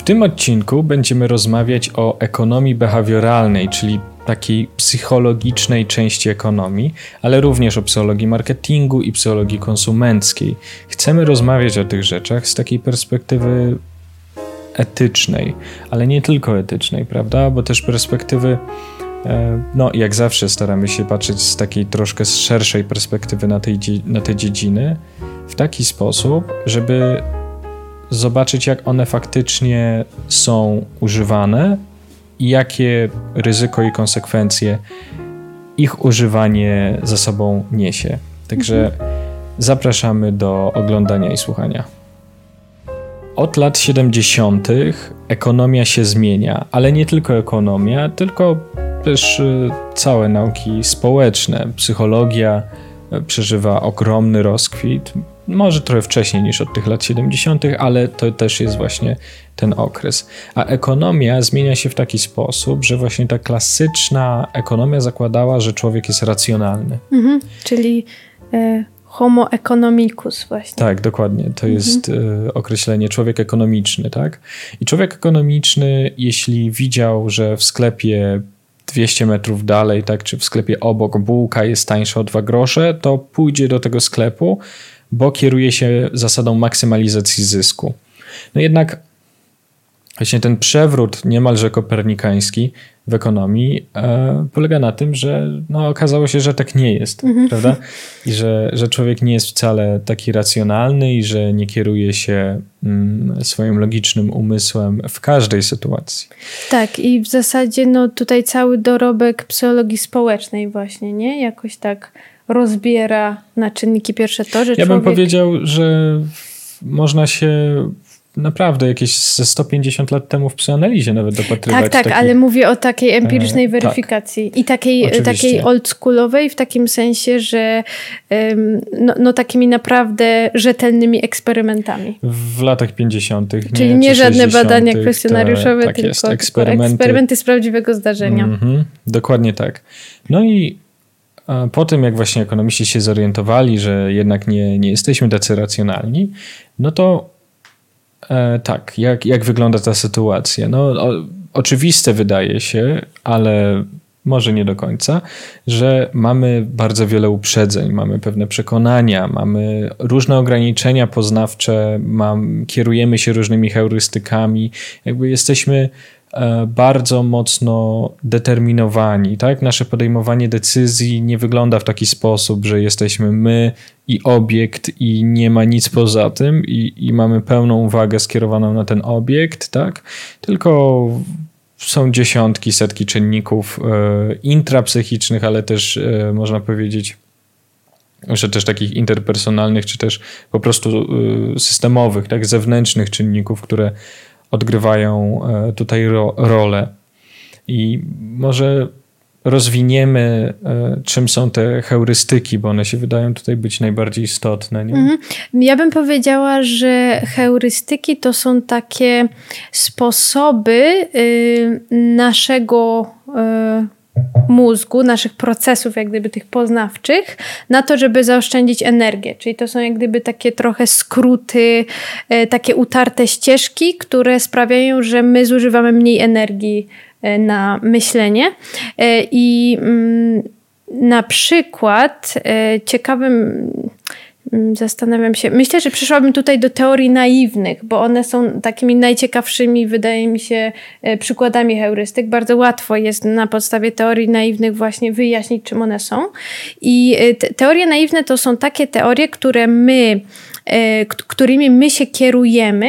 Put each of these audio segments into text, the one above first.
W tym odcinku będziemy rozmawiać o ekonomii behawioralnej, czyli takiej psychologicznej części ekonomii, ale również o psychologii marketingu i psychologii konsumenckiej. Chcemy rozmawiać o tych rzeczach z takiej perspektywy etycznej, ale nie tylko etycznej, prawda? Bo też perspektywy, e, no jak zawsze staramy się patrzeć z takiej troszkę szerszej perspektywy na, tej, na te dziedziny, w taki sposób, żeby zobaczyć, jak one faktycznie są używane i jakie ryzyko i konsekwencje ich używanie za sobą niesie. Także mhm. zapraszamy do oglądania i słuchania. Od lat 70. ekonomia się zmienia, ale nie tylko ekonomia, tylko też y, całe nauki społeczne. Psychologia y, przeżywa ogromny rozkwit może trochę wcześniej niż od tych lat 70., ale to też jest właśnie ten okres. A ekonomia zmienia się w taki sposób, że właśnie ta klasyczna ekonomia zakładała, że człowiek jest racjonalny. Mhm, czyli e, homo economicus właśnie. Tak, dokładnie. To mhm. jest e, określenie człowiek ekonomiczny, tak? I człowiek ekonomiczny, jeśli widział, że w sklepie 200 metrów dalej, tak, czy w sklepie obok bułka jest tańsza o 2 grosze, to pójdzie do tego sklepu, bo kieruje się zasadą maksymalizacji zysku. No jednak właśnie ten przewrót niemalże kopernikański w ekonomii e, polega na tym, że no, okazało się, że tak nie jest, mhm. prawda? I że, że człowiek nie jest wcale taki racjonalny i że nie kieruje się mm, swoim logicznym umysłem w każdej sytuacji. Tak, i w zasadzie no, tutaj cały dorobek psychologii społecznej właśnie, nie? Jakoś tak rozbiera na czynniki pierwsze to, że Ja człowiek... bym powiedział, że można się naprawdę jakieś ze 150 lat temu w psychoanalizie nawet dopatrywać. Tak, tak, takich... ale mówię o takiej empirycznej e, tak. weryfikacji tak. i takiej, takiej oldschoolowej w takim sensie, że no, no, takimi naprawdę rzetelnymi eksperymentami. W latach 50. Czyli nie, nie żadne badania kwestionariuszowe, tak tylko, jest, eksperymenty. eksperymenty z prawdziwego zdarzenia. -hmm, dokładnie tak. No i po tym, jak właśnie ekonomiści się zorientowali, że jednak nie, nie jesteśmy tacy racjonalni, no to e, tak, jak, jak wygląda ta sytuacja? No, o, oczywiste wydaje się, ale może nie do końca, że mamy bardzo wiele uprzedzeń, mamy pewne przekonania, mamy różne ograniczenia poznawcze, mam, kierujemy się różnymi heurystykami, jakby jesteśmy bardzo mocno determinowani, tak? Nasze podejmowanie decyzji nie wygląda w taki sposób, że jesteśmy my i obiekt i nie ma nic poza tym i, i mamy pełną uwagę skierowaną na ten obiekt, tak? Tylko są dziesiątki, setki czynników e, intrapsychicznych, ale też e, można powiedzieć że też takich interpersonalnych, czy też po prostu systemowych, tak, zewnętrznych czynników, które odgrywają e, tutaj ro, rolę. I może rozwiniemy, e, czym są te heurystyki, bo one się wydają tutaj być najbardziej istotne. Nie? Mhm. Ja bym powiedziała, że heurystyki to są takie sposoby y, naszego y, mózgu, naszych procesów, jak gdyby tych poznawczych, na to, żeby zaoszczędzić energię. Czyli to są jak gdyby takie trochę skróty, e, takie utarte ścieżki, które sprawiają, że my zużywamy mniej energii e, na myślenie. E, I mm, na przykład ciekawym zastanawiam się. Myślę, że przyszłabym tutaj do teorii naiwnych, bo one są takimi najciekawszymi, wydaje mi się, e, przykładami heurystyk. Bardzo łatwo jest na podstawie teorii naiwnych właśnie wyjaśnić, czym one są. I e, te teorie naiwne to są takie teorie, które my, e, którymi my się kierujemy,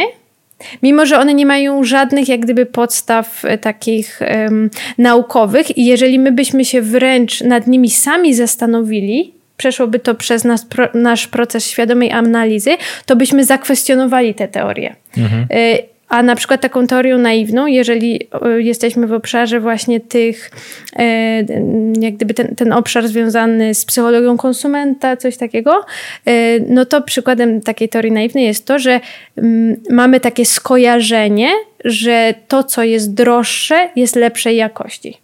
Mimo, że one nie mają żadnych jak gdyby podstaw takich um, naukowych i jeżeli my byśmy się wręcz nad nimi sami zastanowili, przeszłoby to przez nas, pro, nasz proces świadomej analizy, to byśmy zakwestionowali te teorie. Mhm. Y, a na przykład taką teorią naiwną, jeżeli jesteśmy w obszarze właśnie tych, y, jak gdyby ten, ten obszar związany z psychologią konsumenta, coś takiego, no to przykładem takiej teorii naiwnej jest to, że mamy takie skojarzenie, że to, co jest droższe, jest lepszej jakości.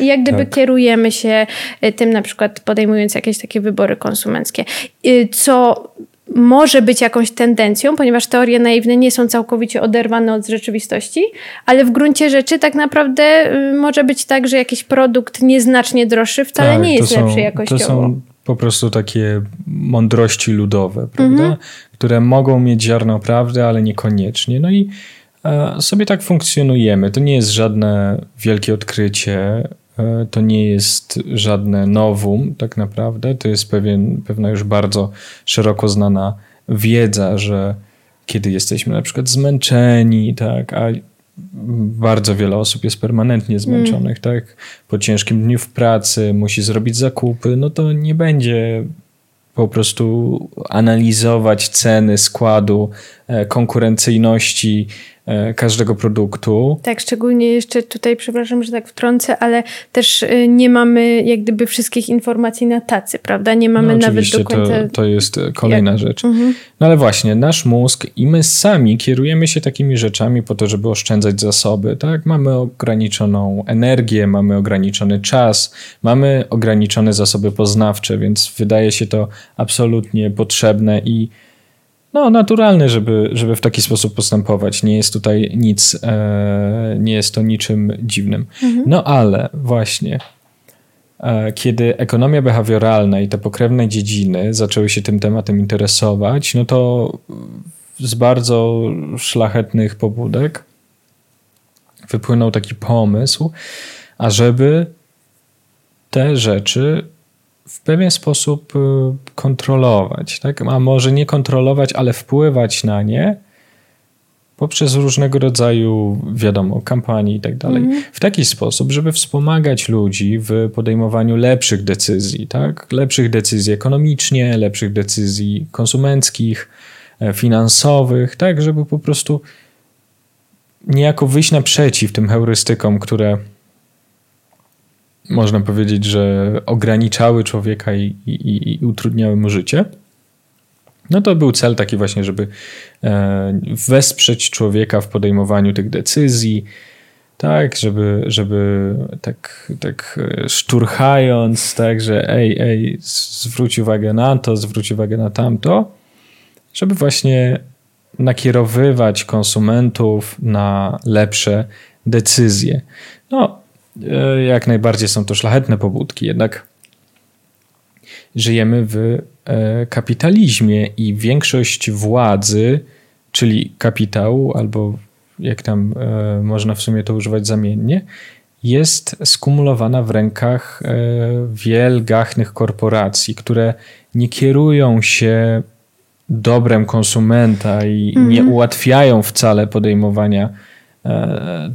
I jak gdyby tak. kierujemy się y, tym na przykład podejmując jakieś takie wybory konsumenckie. Y, co może być jakąś tendencją, ponieważ teorie naiwne nie są całkowicie oderwane od rzeczywistości, ale w gruncie rzeczy tak naprawdę y, może być tak, że jakiś produkt nieznacznie droższy wcale tak, nie jest są, lepszy jakościowo. To są po prostu takie mądrości ludowe, prawda? Mhm. Które mogą mieć ziarno prawdy, ale niekoniecznie. No i sobie tak funkcjonujemy. To nie jest żadne wielkie odkrycie, e, to nie jest żadne nowum, tak naprawdę. To jest pewien, pewna już bardzo szeroko znana wiedza, że kiedy jesteśmy na przykład zmęczeni, tak, a bardzo wiele osób jest permanentnie zmęczonych, mm. tak? Po ciężkim dniu w pracy, musi zrobić zakupy, no to nie będzie po prostu analizować ceny, składu, e, konkurencyjności E, każdego produktu. Tak, szczególnie jeszcze tutaj, przepraszam, że tak wtrącę, ale też e, nie mamy jak gdyby wszystkich informacji na tacy, prawda? Nie mamy no, nawet do końca... To, to jest kolejna jak... rzecz. Mhm. No ale właśnie, nasz mózg i my sami kierujemy się takimi rzeczami po to, żeby oszczędzać zasoby, tak? Mamy ograniczoną energię, mamy ograniczony czas, mamy ograniczone zasoby poznawcze, więc wydaje się to absolutnie potrzebne i no, naturalne, żeby, żeby w taki sposób postępować. Nie jest tutaj nic, e, nie jest to niczym dziwnym. Mhm. No ale właśnie, e, kiedy ekonomia behawioralna i te pokrewne dziedziny zaczęły się tym tematem interesować, no to z bardzo szlachetnych pobudek wypłynął taki pomysł, ażeby te rzeczy w pewien sposób y, kontrolować, tak? a może nie kontrolować, ale wpływać na nie poprzez różnego rodzaju, wiadomo, kampanii i tak dalej. Mhm. W taki sposób, żeby wspomagać ludzi w podejmowaniu lepszych decyzji, tak? Lepszych decyzji ekonomicznie, lepszych decyzji konsumenckich, e, finansowych, tak? Żeby po prostu niejako wyjść naprzeciw tym heurystykom, które można powiedzieć, że ograniczały człowieka i, i, i utrudniały mu życie. No to był cel taki właśnie, żeby e, wesprzeć człowieka w podejmowaniu tych decyzji, tak, żeby, żeby tak, tak e, szturchając, tak, że ej, ej, zwróć uwagę na to, zwróć uwagę na tamto, żeby właśnie nakierowywać konsumentów na lepsze decyzje. No, jak najbardziej są to szlachetne pobudki, jednak żyjemy w e, kapitalizmie i większość władzy, czyli kapitału, albo jak tam e, można w sumie to używać zamiennie, jest skumulowana w rękach wielgachnych korporacji, które nie kierują się dobrem konsumenta i nie mhm. ułatwiają wcale podejmowania E,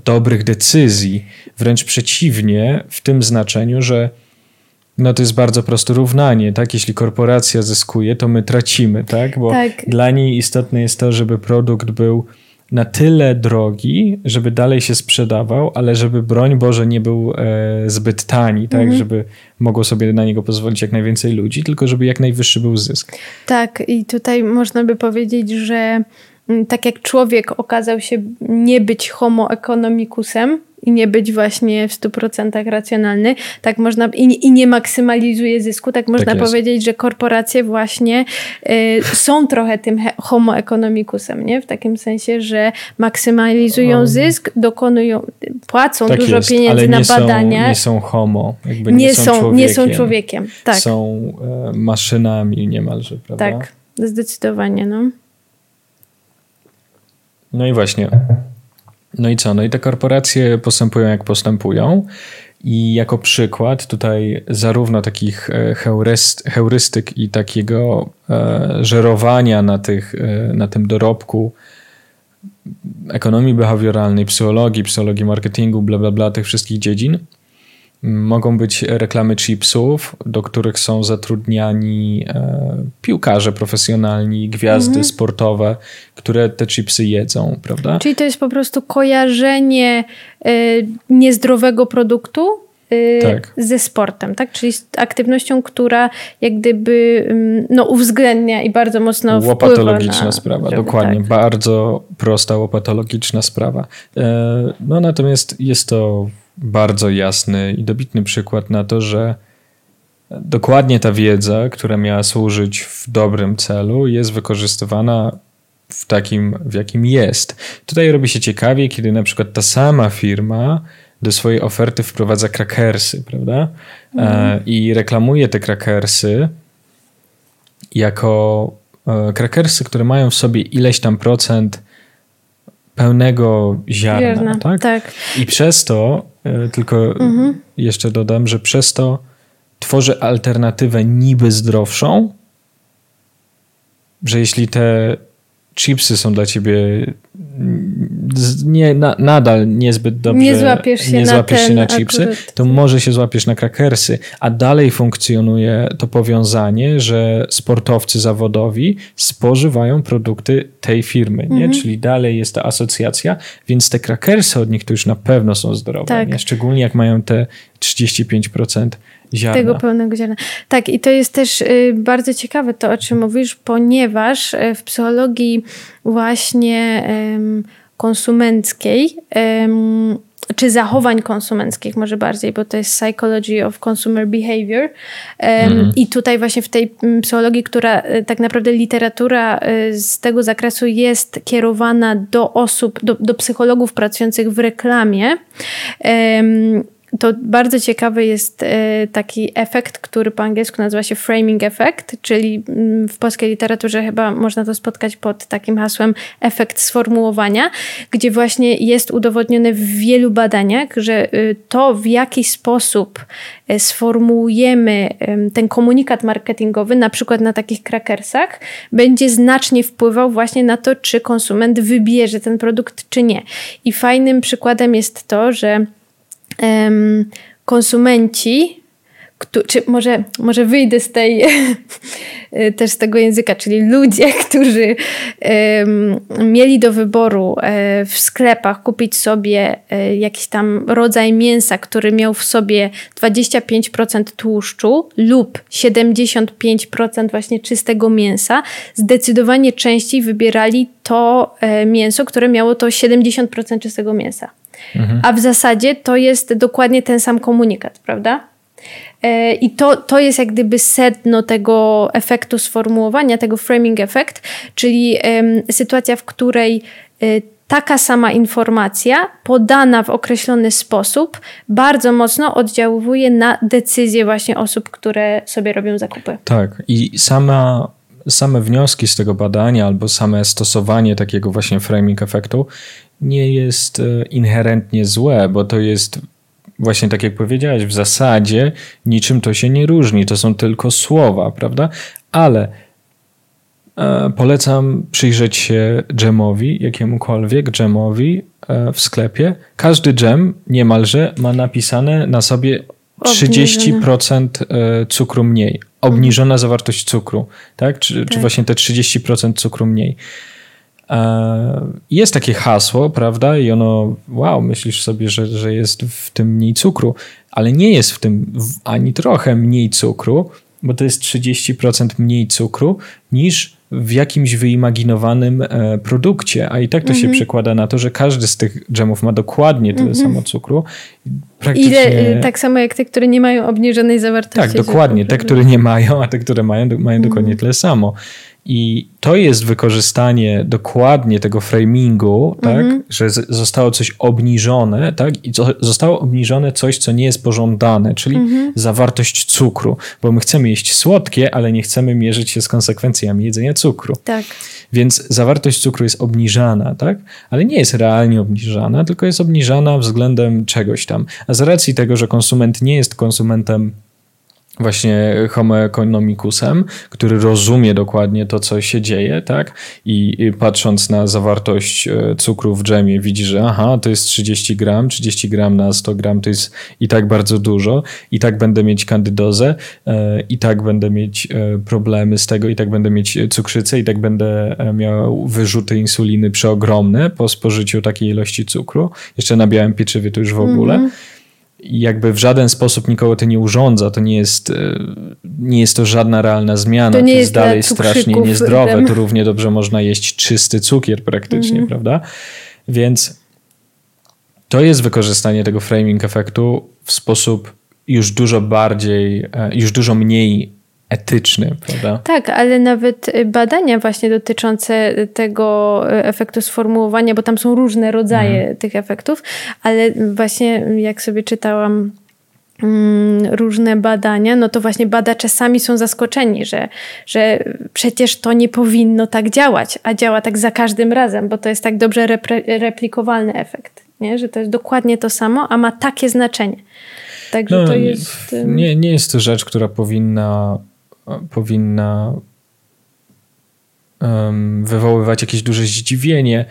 dobrych decyzji. Wręcz przeciwnie, w tym znaczeniu, że no to jest bardzo proste równanie, tak? Jeśli korporacja zyskuje, to my tracimy, tak? Bo tak. dla niej istotne jest to, żeby produkt był na tyle drogi, żeby dalej się sprzedawał, ale żeby broń Boże nie był e, zbyt tani, tak, mhm. żeby mogło sobie na niego pozwolić jak najwięcej ludzi, tylko żeby jak najwyższy był zysk. Tak, i tutaj można by powiedzieć, że tak jak człowiek okazał się nie być homo economicusem i nie być właśnie w 100% racjonalny, tak można i, i nie maksymalizuje zysku, tak można tak powiedzieć, że korporacje właśnie y, są trochę tym homo economicusem, nie? W takim sensie, że maksymalizują um, zysk, dokonują, płacą tak dużo jest, pieniędzy na badania. Są, nie są homo, jakby nie, nie są, człowiekiem. Nie są człowiekiem, tak. Są e, maszynami niemalże, prawda? Tak, zdecydowanie, no. No i właśnie. No i co? No i te korporacje postępują jak postępują. I jako przykład tutaj zarówno takich e, heurystyk i takiego e, żerowania na, tych, e, na tym dorobku ekonomii behawioralnej, psychologii, psychologii marketingu, bla, bla, bla, tych wszystkich dziedzin, Mogą być reklamy chipsów, do których są zatrudniani e, piłkarze profesjonalni, gwiazdy mhm. sportowe, które te chipsy jedzą, prawda? Czyli to jest po prostu kojarzenie e, niezdrowego produktu e, tak. ze sportem, tak? Czyli z aktywnością, która jak gdyby mm, no, uwzględnia i bardzo mocno wpływa Łopatologiczna na... sprawa, dokładnie. Tak. Bardzo prosta łopatologiczna sprawa. E, no natomiast jest to bardzo jasny i dobitny przykład na to, że dokładnie ta wiedza, która miała służyć w dobrym celu, jest wykorzystywana w takim, w jakim jest. Tutaj robi się ciekawie, kiedy na przykład ta sama firma do swojej oferty wprowadza krakersy, prawda? Mhm. I reklamuje te krakersy jako e, krakersy, które mają w sobie ileś tam procent pełnego ziarna, Wierna, tak? tak? I przez to, e, tylko mhm. jeszcze dodam, że przez to tworzy alternatywę niby zdrowszą, że jeśli te chipsy są dla ciebie nie, na, nadal niezbyt dobrze, nie złapiesz się, nie na, złapiesz się na chipsy, akurat. to może się złapiesz na krakersy, a dalej funkcjonuje to powiązanie, że sportowcy zawodowi spożywają produkty tej firmy, mhm. nie? czyli dalej jest ta asocjacja, więc te krakersy od nich to już na pewno są zdrowe, tak. nie? szczególnie jak mają te 35% ziarna. Tego pełnego ziarna. Tak, i to jest też y, bardzo ciekawe to, o czym mówisz, ponieważ y, w psychologii właśnie konsumenckiej czy zachowań konsumenckich może bardziej, bo to jest Psychology of Consumer Behavior. Mm. I tutaj właśnie w tej psychologii, która y, tak naprawdę literatura z tego zakresu jest kierowana do osób, do, do psychologów pracujących w reklamie to bardzo ciekawy jest e, taki efekt, który po angielsku nazywa się framing effect, czyli mm, w polskiej literaturze chyba można to spotkać pod takim hasłem efekt sformułowania, gdzie właśnie jest udowodnione w wielu badaniach, że y, to w jaki sposób e, sformułujemy ten komunikat marketingowy, na przykład na takich krakersach, będzie znacznie wpływał właśnie na to, czy konsument wybierze ten produkt, czy nie. I fajnym przykładem jest to, że konsumenci, czy może, może wyjdę z tej też z tego języka, czyli ludzie, którzy mieli do wyboru e, w sklepach kupić sobie e, jakiś tam rodzaj mięsa, który miał w sobie 25% tłuszczu lub 75% właśnie czystego mięsa, zdecydowanie częściej wybierali to e, mięso, które miało to 70% czystego mięsa. Mhm. A w zasadzie to jest dokładnie ten sam komunikat, prawda? E, I to, to jest jak gdyby sedno tego efektu sformułowania, tego framing effect, czyli sytuacja, w której y, taka sama informacja podana w określony sposób bardzo mocno oddziałuje na decyzje właśnie osób, które sobie robią zakupy. Tak, i sama, same wnioski z tego badania albo same stosowanie takiego właśnie framing efektu nie jest e, inherentnie złe, bo to jest właśnie tak jak powiedziałeś, w zasadzie niczym to się nie różni, to są tylko słowa, prawda? Ale e, polecam przyjrzeć się dżemowi, jakiemukolwiek dżemowi e, w sklepie. Każdy dżem niemalże ma napisane na sobie 30% e, cukru mniej. Obniżona zawartość cukru, tak? Czy, tak. czy właśnie te 30% cukru mniej. E, jest takie hasło, prawda? I ono, wow, myślisz sobie, że, że jest w tym mniej cukru, ale nie jest w tym ani trochę mniej cukru, bo to jest 30% mniej cukru niż w jakimś wyimaginowanym e, produkcie, a i tak to się mhm. przekłada na to, że każdy z tych dżemów ma dokładnie tyle mhm. samo cukru. Praktycznie... Ile, tak samo jak te, które nie mają obniżonej zawartości. Tak, dokładnie. Te, które nie mają, a te, które mają, mają mhm. dokładnie tyle samo. I to jest wykorzystanie dokładnie tego framingu, tak, mhm. że zostało coś obniżone, tak, i zostało obniżone coś, co nie jest pożądane, czyli mhm. zawartość cukru, bo my chcemy jeść słodkie, ale nie chcemy mierzyć się z konsekwencjami jedzenia cukru. Tak. Więc zawartość cukru jest obniżana, tak, ale nie jest realnie obniżana, tylko jest obniżana względem czegoś tam. A z racji tego, że konsument nie jest konsumentem właśnie homo economicusem, który rozumie dokładnie to, co się dzieje, tak? I, patrząc na zawartość e, cukru w dżemie widzi, że aha, to jest 30 gram, 30 gram na 100 gram to jest i tak bardzo dużo, i tak będę mieć kandydozę, e, i tak będę mieć e, problemy z tego, i tak będę mieć cukrzycę, i tak będę miał wyrzuty insuliny przeogromne po spożyciu takiej ilości cukru. Jeszcze na białym pieczywie to już w ogóle. Mm -hmm jakby w żaden sposób nikogo to nie urządza, to nie jest, e, nie jest to żadna realna zmiana, to, nie to jest, dalej strasznie niezdrowe, to równie dobrze można jeść czysty cukier praktycznie, mhm. prawda? Więc to jest wykorzystanie tego framing efektu w sposób już dużo bardziej, e, już dużo mniej etyczny, prawda? Tak, ale nawet badania właśnie dotyczące tego efektu sformułowania, bo tam są różne rodzaje mhm. tych efektów, ale właśnie jak sobie czytałam mm, różne badania, no to właśnie badacze sami są zaskoczeni, że, że przecież to nie powinno tak działać, a działa tak za każdym razem, bo to jest tak dobrze repre- replikowalny efekt, nie? że to jest dokładnie to samo, a ma takie znaczenie. Także no, to jest. Nie, nie jest to rzecz, która powinna powinna wywoływać jakieś duże zdziwienie,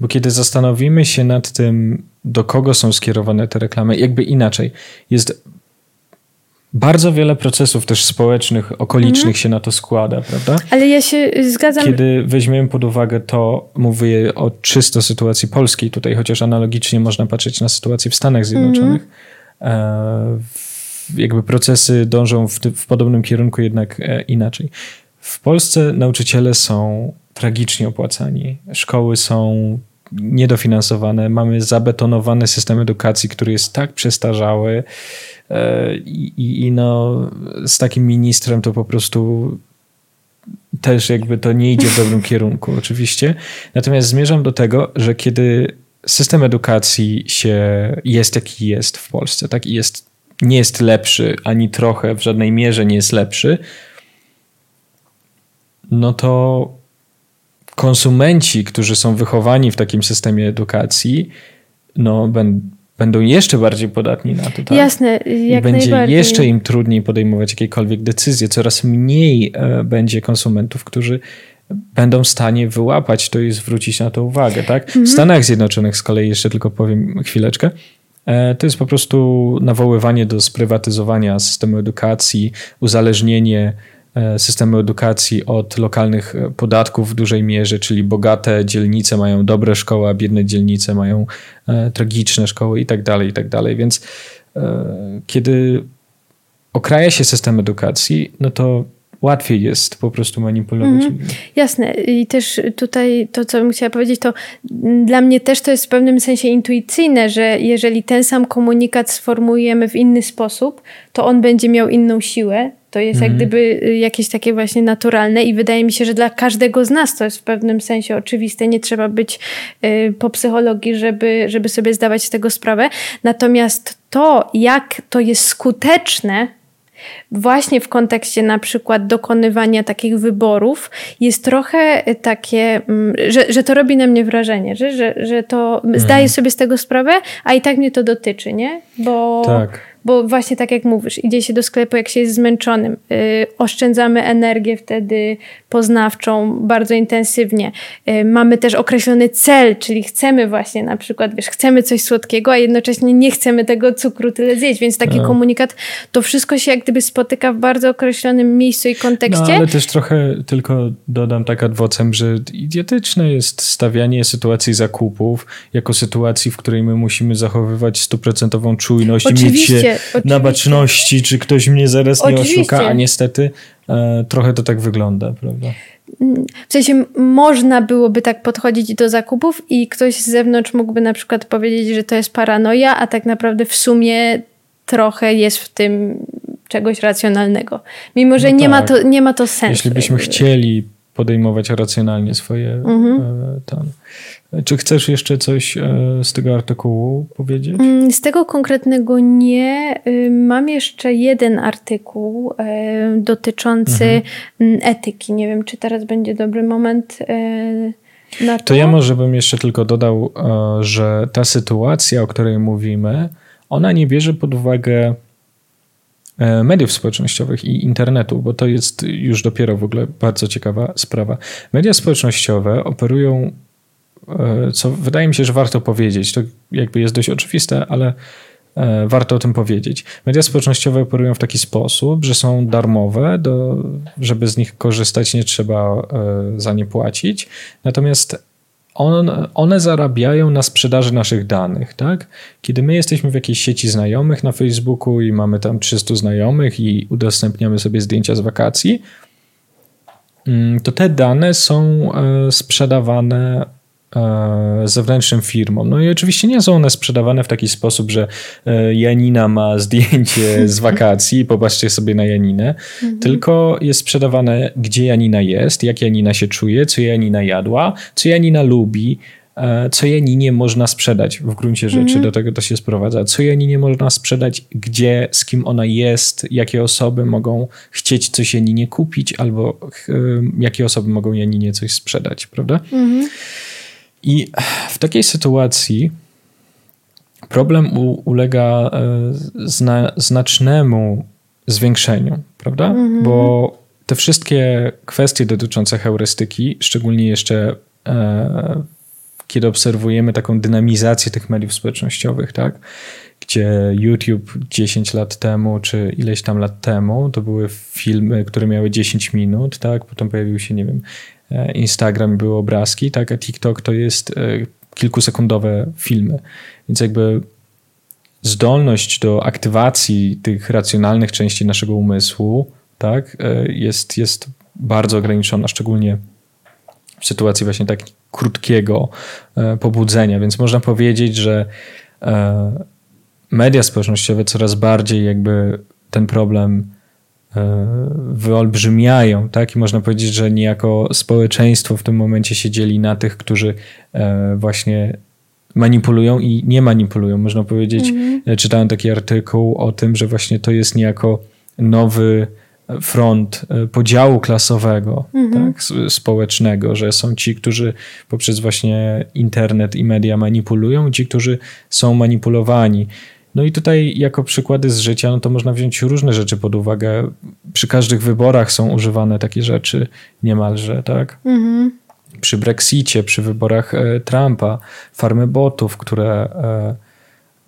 bo kiedy zastanowimy się nad tym, do kogo są skierowane te reklamy, jakby inaczej, jest bardzo wiele procesów też społecznych, okolicznych mhm. się na to składa, prawda? Ale ja się zgadzam. Kiedy weźmiemy pod uwagę to, mówię o czysto sytuacji polskiej tutaj, chociaż analogicznie można patrzeć na sytuację w Stanach Zjednoczonych. Mhm. E, jakby procesy dążą w, w podobnym kierunku, jednak e, inaczej. W Polsce nauczyciele są tragicznie opłacani. Szkoły są niedofinansowane. Mamy zabetonowany system edukacji, który jest tak przestarzały e, i, i no, z takim ministrem to po prostu też jakby to nie idzie w dobrym kierunku, oczywiście. Natomiast zmierzam do tego, że kiedy system edukacji się jest jaki jest w Polsce, tak i jest nie jest lepszy, ani trochę, w żadnej mierze nie jest lepszy, no to konsumenci, którzy są wychowani w takim systemie edukacji, no będą jeszcze bardziej podatni na to. Tak? Jasne, jak I będzie jeszcze im trudniej podejmować jakiekolwiek decyzje. Coraz mniej e, będzie konsumentów, którzy będą w stanie wyłapać to i zwrócić na to uwagę. Tak? W mhm. Stanach Zjednoczonych z kolei, jeszcze tylko powiem chwileczkę, to jest po prostu nawoływanie do sprywatyzowania systemu edukacji, uzależnienie e, systemu edukacji od lokalnych e, podatków w dużej mierze, czyli bogate dzielnice mają dobre szkoły, a biedne dzielnice mają tragiczne szkoły i tak tak. Więc kiedy okraja się system edukacji, no to łatwiej jest po prostu manipulować. Mm, jasne. I też tutaj to, co bym chciała powiedzieć, to dla mnie też to jest w pewnym sensie intuicyjne, że jeżeli ten sam komunikat sformułujemy w inny sposób, to on będzie miał inną siłę. To jest mm. jak mhm. gdyby y, jakieś takie właśnie naturalne i wydaje mi się, że dla każdego z nas to jest w pewnym sensie oczywiste. Nie trzeba być y, po psychologii, żeby, żeby sobie zdawać z tego sprawę. Natomiast to, jak to jest skuteczne, właśnie w kontekście na przykład dokonywania takich wyborów jest trochę takie, mm, że, że to robi na mnie wrażenie, że, że, że to mhm. zdaję sobie z tego sprawę, a i tak mnie to dotyczy, nie? Bo, tak bo właśnie tak jak mówisz, idzie się do sklepu, jak się jest zmęczonym. Yy, oszczędzamy energię wtedy poznawczą bardzo intensywnie. Yy, mamy też określony cel, czyli chcemy właśnie na przykład, wiesz, chcemy coś słodkiego, a jednocześnie nie chcemy tego cukru tyle zjeść, więc taki no. komunikat, to wszystko się jak gdyby spotyka w bardzo określonym miejscu i kontekście. No, ale też trochę tylko dodam tak adwocem, że idiotyczne jest stawianie sytuacji zakupów jako sytuacji, w której my musimy zachowywać stuprocentową czujność Oczywiście. i mieć się oczywiście. na baczności, czy ktoś mnie zaraz nie oczywiście. oszuka, a niestety e, trochę to tak wygląda, prawda? W sensie można byłoby tak podchodzić do zakupów i ktoś z zewnątrz mógłby na przykład powiedzieć, że to jest paranoia, a tak naprawdę w sumie trochę jest w tym czegoś racjonalnego. Mimo, że no nie, tak. ma to, nie ma to sensu. Jeśli byśmy chcieli podejmować racjonalnie swoje mhm. E, tam. Czy chcesz jeszcze coś e, z tego artykułu powiedzieć? Mm, z tego konkretnego nie. Y, mam jeszcze jeden artykuł e, dotyczący mhm. Mm, etyki. Nie wiem, czy teraz będzie dobry moment na to. To ja może bym jeszcze tylko dodał, że ta sytuacja, o której mówimy, ona nie bierze pod uwagę mediów społecznościowych i internetu, bo to jest już dopiero w ogóle bardzo ciekawa sprawa. Media społecznościowe operują, e, co wydaje mi się, że warto powiedzieć, to jakby jest dość oczywiste, ale e, warto o tym powiedzieć. Media społecznościowe operują w taki sposób, że są darmowe, do, żeby z nich korzystać nie trzeba za nie płacić. Natomiast on, one zarabiają na sprzedaży naszych danych, tak? Kiedy my jesteśmy w jakiejś sieci znajomych na Facebooku i mamy tam 300 znajomych i udostępniamy sobie zdjęcia z wakacji, mm, to te dane są e, sprzedawane zewnętrznym firmom. No i oczywiście nie są one sprzedawane w taki sposób, że e, Janina ma zdjęcie z wakacji, popatrzcie sobie na Janinę, mhm. tylko jest sprzedawane, gdzie Janina jest, jak Janina się czuje, co Janina jadła, co Janina lubi, E, co Janinie można sprzedać w gruncie rzeczy, mhm. do tego to się sprowadza. Co Janinie można sprzedać, gdzie, z kim ona jest, jakie osoby mogą chcieć coś Janinie kupić, albo e, jakie osoby mogą Janinie coś sprzedać, prawda? Mhm. I w takiej sytuacji problem u, ulega e, zna, znacznemu zwiększeniu, prawda? Mhm. Bo te wszystkie kwestie dotyczące heurystyki, szczególnie jeszcze e, kiedy obserwujemy taką dynamizację tych mediów społecznościowych, tak? Gdzie YouTube 10 lat temu, czy ileś tam lat temu, to były filmy, które miały 10 minut, tak? Potem pojawił się, nie wiem, Instagram, były obrazki, tak? A TikTok to jest e, kilkusekundowe filmy. Więc jakby zdolność do aktywacji tych racjonalnych części naszego umysłu, tak? E, jest, jest bardzo ograniczona, szczególnie w sytuacji właśnie tak krótkiego e, pobudzenia, więc można powiedzieć, że e, media społecznościowe coraz bardziej jakby ten problem e, wyolbrzymiają, tak? I można powiedzieć, że niejako społeczeństwo w tym momencie się dzieli na tych, którzy właśnie manipulują i nie manipulują. Można powiedzieć, mhm. czytałem taki artykuł o tym, że właśnie to jest niejako nowy front e, podziału klasowego, mhm. tak, społecznego, że są ci, którzy poprzez właśnie internet i media manipulują, i ci, którzy są manipulowani. No i tutaj jako przykłady z życia, no to można wziąć różne rzeczy pod uwagę. Przy każdych wyborach są używane takie rzeczy niemalże, tak? Mhm. Przy Brexicie, przy wyborach e, Trumpa, farmy botów, które e,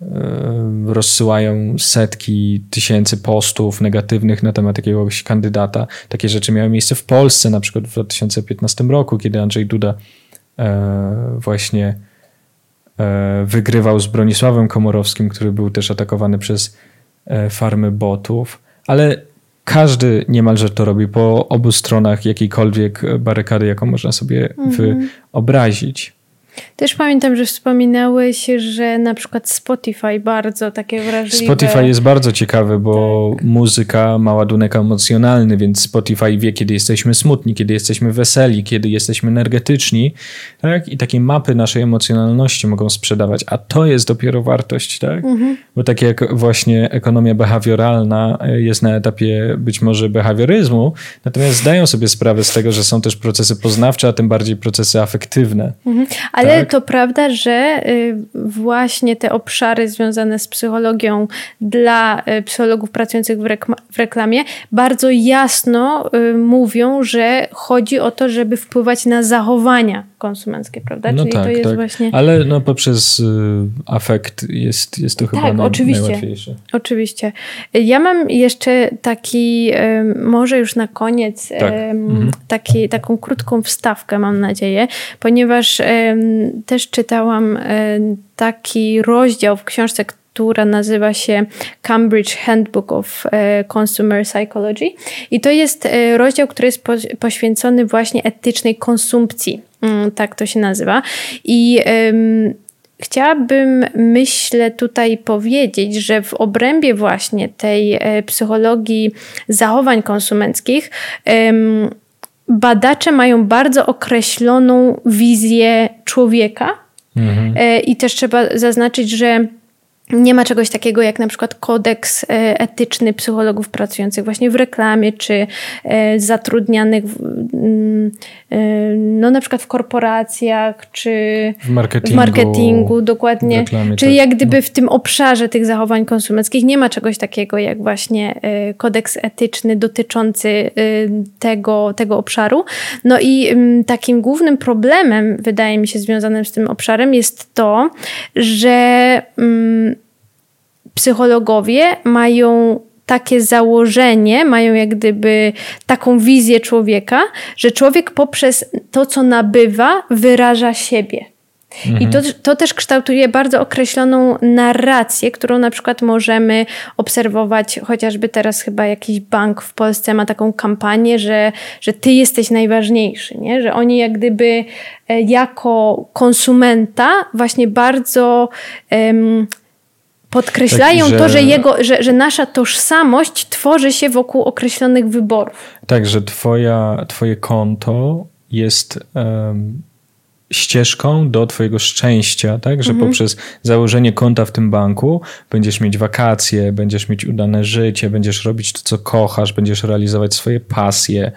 E, rozsyłają setki tysięcy postów negatywnych na temat jakiegoś kandydata. Takie rzeczy miały miejsce w Polsce, na przykład w 2015 roku, kiedy Andrzej Duda właśnie wygrywał z Bronisławem Komorowskim, który był też atakowany przez farmy botów, ale każdy niemalże to robi po obu stronach jakiejkolwiek barykady, jaką można sobie mhm. wyobrazić. Też pamiętam, że wspominałeś, że na przykład Spotify bardzo takie wrażliwe. Spotify jest bardzo ciekawy, bo tak. muzyka ma ładunek emocjonalny, więc Spotify wie, kiedy jesteśmy smutni, kiedy jesteśmy weseli, kiedy jesteśmy energetyczni, tak? I takie mapy naszej emocjonalności mogą sprzedawać, a to jest dopiero wartość, tak? Mhm. Bo tak jak właśnie ekonomia behawioralna jest na etapie być może behawioryzmu, natomiast zdają sobie sprawę z tego, że są też procesy poznawcze, a tym bardziej procesy afektywne. Mhm. Ale ale tak. to prawda, że y, właśnie te obszary związane z psychologią dla y, psychologów pracujących w reklamie bardzo jasno y, mówią, że chodzi o to, żeby wpływać na zachowania konsumenckie, prawda? No Czyli tak, to jest tak. właśnie. Ale no poprzez afekt jest, jest to chyba tak, naj, oczywiście, najłatwiejsze. Oczywiście. Ja mam jeszcze taki, może już na koniec, tak. mhm. taki, taką krótką wstawkę, mam nadzieję, ponieważ też czytałam e, taki rozdział w książce, która nazywa się Cambridge Handbook of e, Consumer Psychology. I to jest e, rozdział, który jest poświęcony właśnie etycznej konsumpcji. Mm, tak to się nazywa. I chciałabym, myślę, tutaj powiedzieć, że w obrębie właśnie tej psychologii zachowań konsumenckich um, badacze mają bardzo określoną wizję człowieka. Mhm. E, I też trzeba zaznaczyć, że nie ma czegoś takiego jak na przykład kodeks e, etyczny psychologów pracujących właśnie w reklamie, czy e, zatrudnianych w, mm, e, no na przykład w korporacjach, czy w marketingu, w marketingu dokładnie. Reklamie, Czyli tak. jak gdyby no. w tym obszarze tych zachowań konsumenckich nie ma czegoś takiego jak właśnie kodeks etyczny dotyczący tego, tego obszaru. No i mm, takim głównym problemem, wydaje mi się, związanym z tym obszarem jest to, że mm, psychologowie mają takie założenie, mają jak gdyby taką wizję człowieka, że człowiek poprzez to, co nabywa, wyraża siebie. Mhm. I to, to też kształtuje bardzo określoną narrację, którą na przykład możemy obserwować, chociażby teraz chyba jakiś bank w Polsce ma taką kampanię, że, że ty jesteś najważniejszy, nie? że oni jak gdyby e, jako konsumenta właśnie bardzo um, podkreślają że... to, że, jego, że, że nasza tożsamość tworzy się wokół określonych wyborów. Tak, że twoja, twoje konto jest um, ścieżką do twojego szczęścia, tak? Że mhm. poprzez założenie konta w tym banku będziesz mieć wakacje, będziesz mieć udane życie, będziesz robić to, co kochasz, będziesz realizować swoje pasje.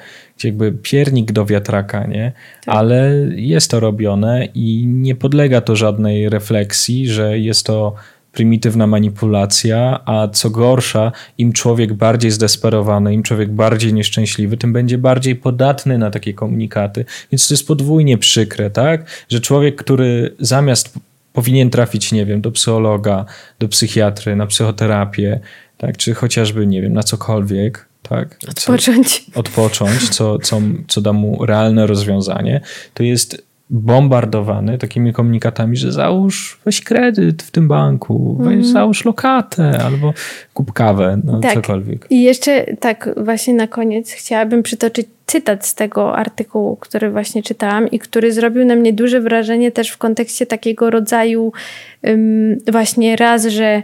Jakby piernik do wiatraka, nie? Tak. Ale jest to robione i nie podlega to żadnej refleksji, że jest to prymitywna manipulacja, a co gorsza, im człowiek bardziej zdesperowany, im człowiek bardziej nieszczęśliwy, tym będzie bardziej podatny na takie komunikaty. Więc to jest podwójnie przykre, tak? Że człowiek, który zamiast powinien trafić, nie wiem, do psychologa, do psychiatry, na psychoterapię, tak, czy chociażby, nie wiem, na cokolwiek, tak? Odpocząć. Co, odpocząć, co, co, co da mu realne rozwiązanie, to jest bombardowany takimi komunikatami, że załóż, weź kredyt w tym banku, weź mm. załóż lokatę albo kup kawę, no tak. cokolwiek. I jeszcze tak właśnie na koniec chciałabym przytoczyć cytat z tego artykułu, który właśnie czytałam i który zrobił na mnie duże wrażenie też w kontekście takiego rodzaju um, właśnie raz, że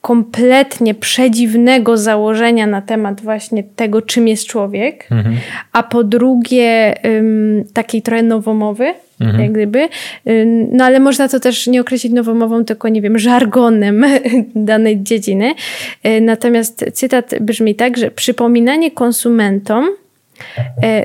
kompletnie przedziwnego założenia na temat właśnie tego, czym jest człowiek, mhm. a po drugie um, takiej trochę nowomowy, mhm. jak gdyby. No ale można to też nie określić nowomową, tylko nie wiem, żargonem danej dziedziny. Y, natomiast cytat brzmi tak, że przypominanie konsumentom,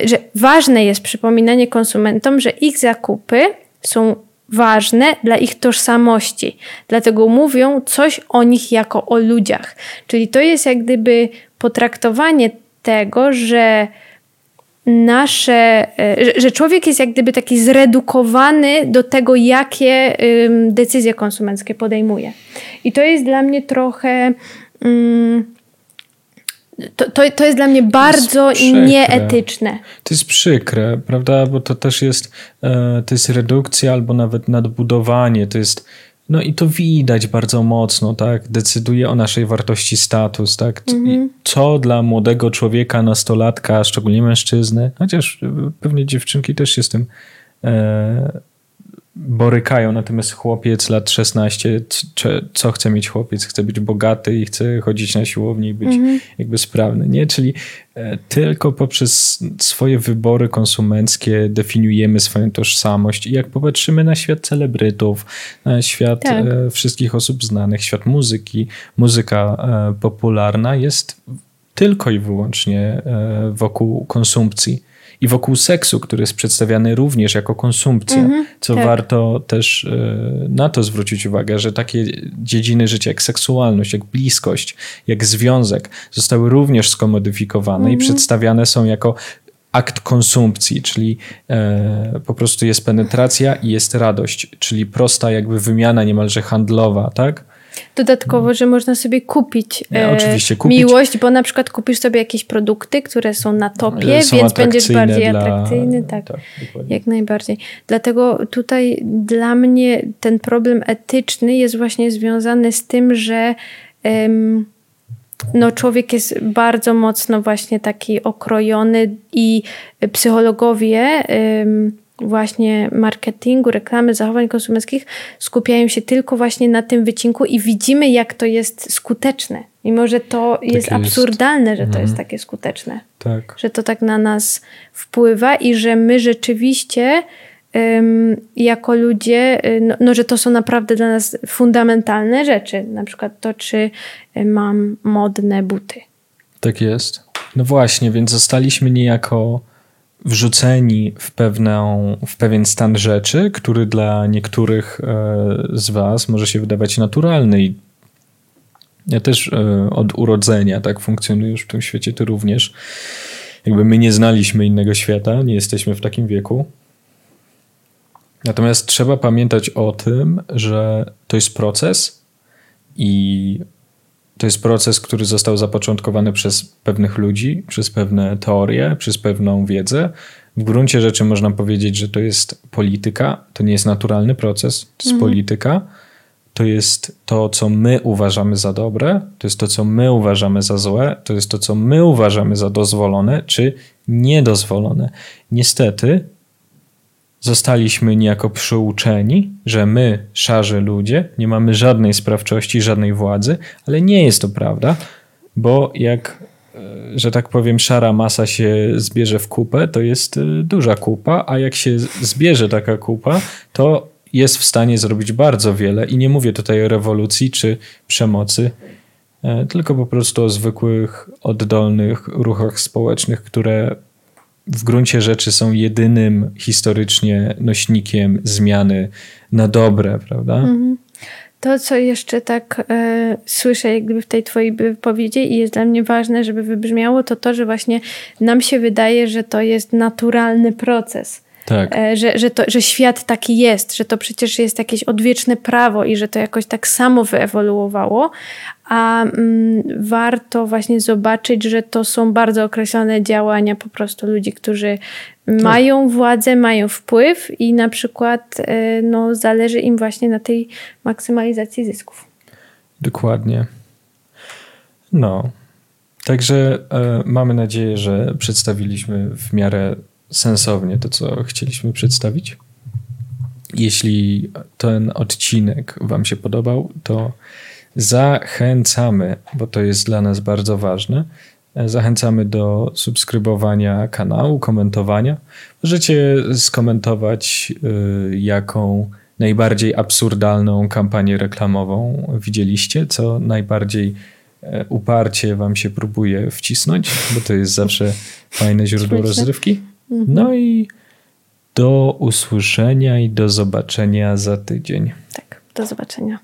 y, że ważne jest przypominanie konsumentom, że ich zakupy są ważne dla ich tożsamości. Dlatego mówią coś o nich jako o ludziach. Czyli to jest jak gdyby potraktowanie tego, że nasze, e, że człowiek jest jak gdyby taki zredukowany do tego, jakie decyzje konsumenckie podejmuje. I to jest dla mnie trochę. To, to, to jest dla mnie bardzo nieetyczne. To jest przykre, prawda? Bo to też jest, e, to jest redukcja albo nawet nadbudowanie. To jest no i to widać bardzo mocno, tak? Decyduje o naszej wartości status, tak? Mhm. Co dla młodego człowieka, nastolatka, szczególnie mężczyzny, chociaż pewnie dziewczynki też się z tym e, borykają, natomiast chłopiec lat 16, co chce mieć chłopiec? Chce być bogaty i chce chodzić na siłownię i być mhm. jakby sprawny, nie? Czyli e, tylko poprzez swoje wybory konsumenckie definiujemy swoją tożsamość i jak popatrzymy na świat celebrytów, na świat tak. E, wszystkich osób znanych, świat muzyki, muzyka e, popularna jest tylko i wyłącznie wokół konsumpcji i wokół seksu, który jest przedstawiany również jako konsumpcja, -hmm, co tak. warto też e, na to zwrócić uwagę, że takie dziedziny życia jak seksualność, jak bliskość, jak związek zostały również skomodyfikowane i mhm. przedstawiane są jako akt konsumpcji, czyli e, po prostu jest penetracja i jest radość, czyli prosta jakby wymiana niemalże handlowa, tak? Dodatkowo, że można sobie kupić, ja, e, oczywiście, kupić, miłość, bo na przykład kupisz sobie jakieś produkty, które są na topie, są więc będziesz bardziej dla... atrakcyjny. Tak, tak jak najbardziej. Dlatego tutaj dla mnie ten problem etyczny jest właśnie związany z tym, że um, no, człowiek jest bardzo mocno właśnie taki okrojony i psychologowie um, właśnie marketingu, reklamy, zachowań konsumenckich skupiają się tylko właśnie na tym wycinku i widzimy, jak to jest skuteczne. Mimo, że to tak jest, jest absurdalne, że to jest mhm. takie skuteczne. Tak. Że to tak na nas wpływa i że my rzeczywiście jako ludzie, y, no, no, że to są naprawdę dla nas fundamentalne rzeczy. Na przykład to, czy y, mam modne buty. Tak jest. No właśnie, więc zostaliśmy niejako wrzuceni w, pewną, w pewien stan rzeczy, który dla niektórych e, z Was może się wydawać naturalny. Ja też e, od urodzenia tak funkcjonujesz w tym świecie, ty również. Jakby my nie znaliśmy innego świata, nie jesteśmy w takim wieku. Natomiast trzeba pamiętać o tym, że to jest proces i to jest proces, który został zapoczątkowany przez pewnych ludzi, przez pewne teorie, przez pewną wiedzę, W gruncie rzeczy można powiedzieć, że to jest polityka, to nie jest naturalny proces, to jest mhm. polityka. To jest to, co my uważamy za dobre, to jest to, co my uważamy za złe, to jest to, co my uważamy za dozwolone czy niedozwolone. Niestety, zostaliśmy niejako przyuczeni, że my, szarzy ludzie, nie mamy żadnej sprawczości, żadnej władzy, ale nie jest to prawda, bo jak, e, że tak powiem, szara masa się zbierze w kupę, to jest e, duża kupa, a jak się zbierze taka kupa, to jest w stanie zrobić bardzo wiele. I nie mówię tutaj o rewolucji czy przemocy, e, tylko po prostu o zwykłych, oddolnych ruchach społecznych, które w gruncie rzeczy są jedynym historycznie nośnikiem zmiany na dobre, prawda? Mhm. To, co jeszcze tak e, słyszę jakby w tej twojej wypowiedzi i jest dla mnie ważne, żeby wybrzmiało, to to, że właśnie nam się wydaje, że to jest naturalny proces. Tak. E, że, że, to, że świat taki jest, że to przecież jest jakieś odwieczne prawo i że to jakoś tak samo wyewoluowało, a mm, warto właśnie zobaczyć, że to są bardzo określone działania po prostu ludzi, którzy tak. mają władzę, mają wpływ i na przykład e, no, zależy im właśnie na tej maksymalizacji zysków. Dokładnie. No. Także e, mamy nadzieję, że przedstawiliśmy w miarę sensownie to, co chcieliśmy przedstawić. Jeśli ten odcinek Wam się podobał, to zachęcamy, bo to jest dla nas bardzo ważne. Zachęcamy do subskrybowania kanału, komentowania. Możecie skomentować, y, jaką najbardziej absurdalną kampanię reklamową widzieliście, co najbardziej e, uparcie wam się próbuje wcisnąć, bo to jest zawsze fajne źródło rozrywki. Mhm. No i do usłyszenia i do zobaczenia za tydzień. Tak, do zobaczenia.